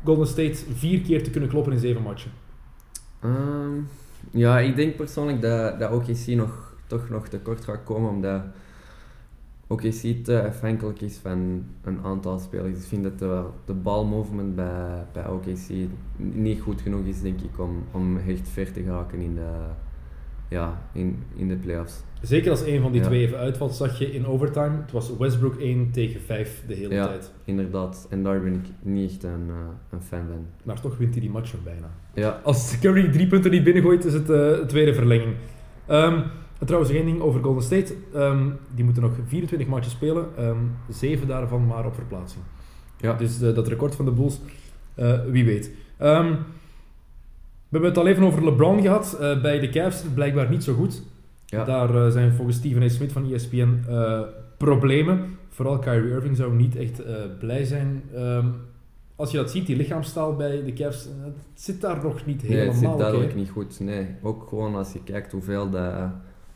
Speaker 3: Golden State vier keer te kunnen kloppen in zeven matchen?
Speaker 4: Ehm, ja, ik denk persoonlijk dat, dat OKC nog, toch nog tekort gaat komen, omdat OKC te afhankelijk is van een aantal spelers. Ik vind dat de, de balmovement bij, bij OKC niet goed genoeg is, denk ik, om, om echt ver te geraken in de, ja, in, in de playoffs.
Speaker 3: Zeker als een van die
Speaker 4: Ja.
Speaker 3: twee even uitvalt, zag je in overtime. Het was Westbrook 1 tegen 5 de hele
Speaker 4: Ja.
Speaker 3: tijd.
Speaker 4: Inderdaad, en daar ben ik niet echt een, eh, een fan van.
Speaker 3: Maar toch wint hij die match nog bijna.
Speaker 4: Ja,
Speaker 3: Als Curry drie punten niet binnengooit, is het de tweede verlenging. Ehm, en trouwens, één ding over Golden State. Ehm, die moeten nog 24 matches spelen. Ehm, zeven daarvan maar op verplaatsing.
Speaker 4: ja.
Speaker 3: Dus eh, dat record van de Bulls, wie weet. We hebben het al even over LeBron gehad. Eh, bij de Cavs blijkbaar niet zo goed.
Speaker 4: ja.
Speaker 3: Daar eh, zijn volgens Stephen A. Smith van ESPN eh, problemen. Vooral Kyrie Irving zou niet echt blij zijn. Ehm, als je dat ziet, die lichaamstaal bij de Cavs, het zit daar nog niet
Speaker 4: Nee,
Speaker 3: helemaal
Speaker 4: het zit duidelijk niet goed. Nee, ook gewoon als je kijkt hoeveel dat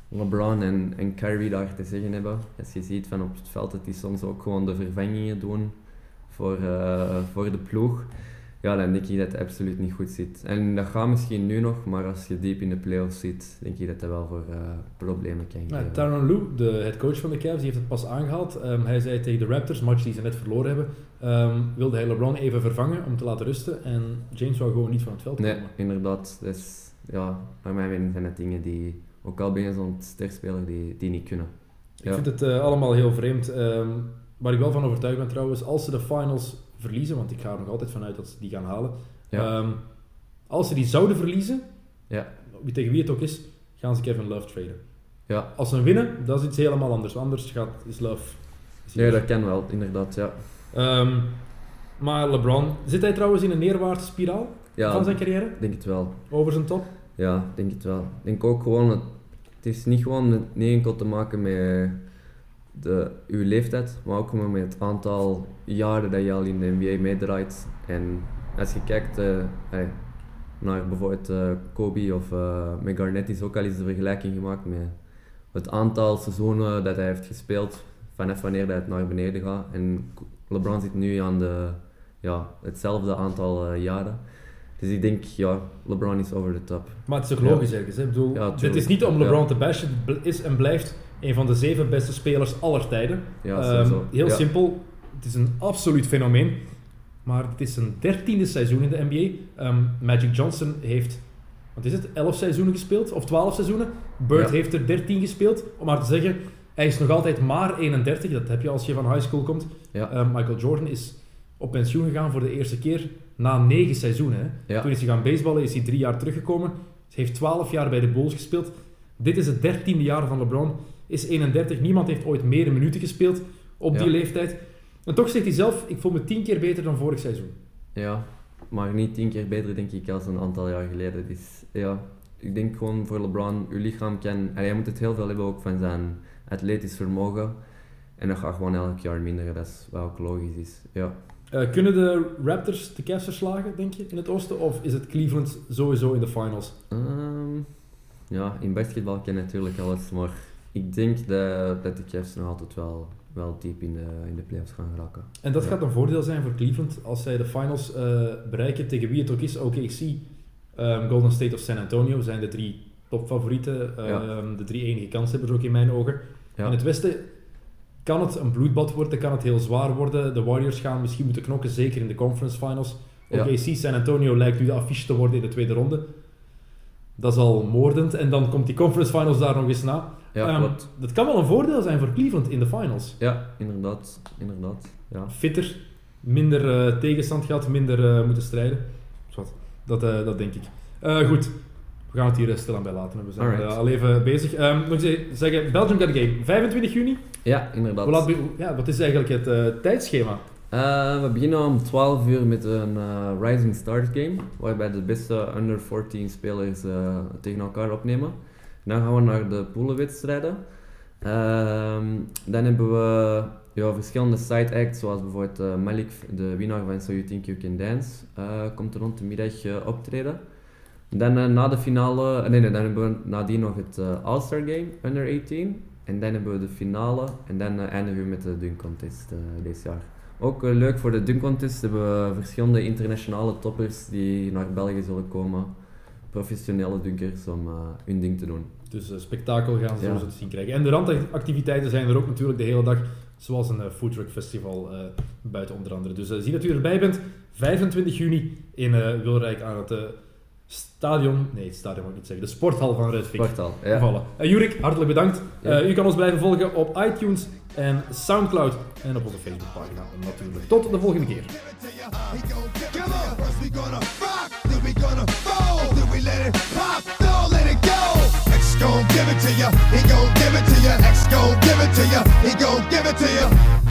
Speaker 4: LeBron en, en Kyrie daar te zeggen hebben. Als je ziet van op het veld dat die soms ook gewoon de vervangingen doen voor, voor de ploeg. Ja, dan denk ik dat het absoluut niet goed zit. En dat gaat misschien nu nog, maar als je diep in de playoffs zit, denk ik dat dat wel voor eh, problemen kan
Speaker 3: Nou,
Speaker 4: geven.
Speaker 3: Tyronn Lue, de head coach van de Cavs, die heeft het pas aangehaald. Ehm, hij zei tegen de Raptors, match die ze net verloren hebben, ehm, wilde hij LeBron even vervangen om te laten rusten. En James wou gewoon niet van het veld
Speaker 4: Nee,
Speaker 3: komen.
Speaker 4: inderdaad. Dus, ja, naar mijn mening zijn dat dingen die, ook al ben je zo'n sterspeler, die, die niet kunnen.
Speaker 3: Ik
Speaker 4: Ja.
Speaker 3: vind het eh, allemaal heel vreemd. Ehm, waar ik wel van overtuigd ben trouwens, als ze de finals verliezen, want ik ga er nog altijd vanuit dat ze die gaan halen.
Speaker 4: Ja.
Speaker 3: Ehm, als ze die zouden verliezen,
Speaker 4: Ja.
Speaker 3: wie tegen wie het ook is, gaan ze Kevin Love traden.
Speaker 4: Ja,
Speaker 3: Als ze winnen, dat is iets helemaal anders. Anders gaat, is Love... is
Speaker 4: nee, dat kan wel, inderdaad. Ja.
Speaker 3: Ehm, maar LeBron, zit hij trouwens in een neerwaartse spiraal
Speaker 4: Ja,
Speaker 3: van zijn carrière?
Speaker 4: Ik denk het wel.
Speaker 3: Over zijn top?
Speaker 4: Ja, denk het wel. Ik denk ook gewoon, het, het is niet gewoon niet enkel te maken met de, uw leeftijd, maar ook met het aantal jaren dat je al in de NBA meedraait. En als je kijkt eh, hey, naar bijvoorbeeld eh, Kobe of eh met Garnett is ook al eens de vergelijking gemaakt met het aantal seizoenen dat hij heeft gespeeld vanaf wanneer dat het naar beneden gaat. En LeBron zit nu aan de, ja, hetzelfde aantal jaren. Dus ik denk, ja, LeBron is over the top.
Speaker 3: Maar het is ook
Speaker 4: Ja.
Speaker 3: logisch ergens. Hè? Ik bedoel,
Speaker 4: Ja,
Speaker 3: dit
Speaker 4: tuurlijk.
Speaker 3: is niet om LeBron
Speaker 4: Ja.
Speaker 3: te bashen. Het is en blijft een van de zeven beste spelers aller tijden.
Speaker 4: Ja, sowieso.
Speaker 3: heel
Speaker 4: Ja.
Speaker 3: simpel. Het is een absoluut fenomeen. Maar het is zijn dertiende seizoen in de NBA. Ehm, Magic Johnson heeft, wat is het, 11 seizoenen gespeeld? Of 12 seizoenen? Bird
Speaker 4: Ja.
Speaker 3: heeft er 13 gespeeld. Om maar te zeggen, hij is nog altijd maar 31. Dat heb je als je van high school komt.
Speaker 4: Ja.
Speaker 3: Ehm, Michael Jordan is op pensioen gegaan voor de eerste keer na 9 seizoenen. Hè. Toen is hij gaan baseballen, is hij drie jaar teruggekomen. Hij heeft 12 jaar bij de Bulls gespeeld. Dit is het dertiende jaar van LeBron. Is 31. Niemand heeft ooit meer minuten gespeeld op die
Speaker 4: Ja.
Speaker 3: leeftijd. En toch zegt hij zelf, ik voel me tien keer beter dan vorig seizoen.
Speaker 4: Ja, maar niet tien keer beter denk ik als een aantal jaar geleden. Dus ja, ik denk gewoon voor LeBron, uw lichaam kan... En hij moet het heel veel hebben ook van zijn atletisch vermogen. En dat gaat gewoon elk jaar minder, dat is wat ook logisch is. Ja,
Speaker 3: Eh, kunnen de Raptors de Cavs verslagen, denk je, in het oosten? Of is het Cleveland sowieso in de finals?
Speaker 4: Ehm, ja, in basketbal ken je natuurlijk alles, maar ik denk dat, dat de Cavs nog altijd wel, wel diep in de, in de playoffs gaan geraken.
Speaker 3: En dat
Speaker 4: Ja.
Speaker 3: gaat een voordeel zijn voor Cleveland als zij de finals eh, bereiken tegen wie het ook is. OKC, ehm, Golden State of San Antonio zijn de drie topfavorieten.
Speaker 4: Ja.
Speaker 3: ehm, De drie enige kanshebbers ook in mijn ogen.
Speaker 4: Ja.
Speaker 3: In het westen kan het een bloedbad worden, kan het heel zwaar worden. De Warriors gaan misschien moeten knokken, zeker in de conference finals.
Speaker 4: Ja.
Speaker 3: OKC, San Antonio lijkt nu de affiche te worden in de tweede ronde. Dat is al moordend. En dan komt die conference finals daar nog eens na.
Speaker 4: Ja,
Speaker 3: Ehm, dat kan wel een voordeel zijn voor Cleveland in de finals.
Speaker 4: Ja, inderdaad. inderdaad. Ja.
Speaker 3: Fitter, minder eh, tegenstand gehad, minder eh, moeten strijden. Zwat, Dat, eh, dat denk ik. Goed, we gaan het hier eh, stilaan bij laten. We zijn
Speaker 4: Alright.
Speaker 3: al even bezig. Ehm nog eens zeggen, Belgium got a game. 25 juni.
Speaker 4: ja, inderdaad.
Speaker 3: Laat ja, wat is eigenlijk het tijdschema?
Speaker 4: We beginnen om 12 uur met een Rising Stars game, waarbij de beste under 14 spelers tegen elkaar opnemen. Dan gaan we naar de poelenwedstrijden. Ehm, dan hebben we ja, verschillende side acts, zoals bijvoorbeeld eh, Malik, de winnaar van So You Think You Can Dance, eh, komt rond de middag eh, optreden. Dan na de finale, nee, nee, dan hebben we nadien nog het All-Star Game, under 18. En dan hebben we de finale en dan eindigen we met de dunk contest dit jaar. Ook leuk voor de dunk contest hebben we verschillende internationale toppers die naar België zullen komen. Professionele dunkers om eh, hun ding te doen.
Speaker 3: Dus eh, spektakel gaan ze
Speaker 4: Ja.
Speaker 3: zo te zien krijgen. En de randactiviteiten zijn er ook natuurlijk de hele dag. Zoals een eh, foodtruck festival buiten onder andere. Dus zie dat u erbij bent. 25 juni in Wilrijk aan het stadion. Nee, het stadion moet ik niet zeggen. De sporthal van Redvik.
Speaker 4: Sporthal, ja.
Speaker 3: Vallen. Eh, Jurik, hartelijk bedankt.
Speaker 4: Ja.
Speaker 3: Eh, u kan ons blijven volgen op iTunes en Soundcloud. En op onze Facebookpagina natuurlijk. Tot de volgende keer.
Speaker 2: Gon' give it to you. He gon' give it to you. X gon' give it to you. He gon' give it to you.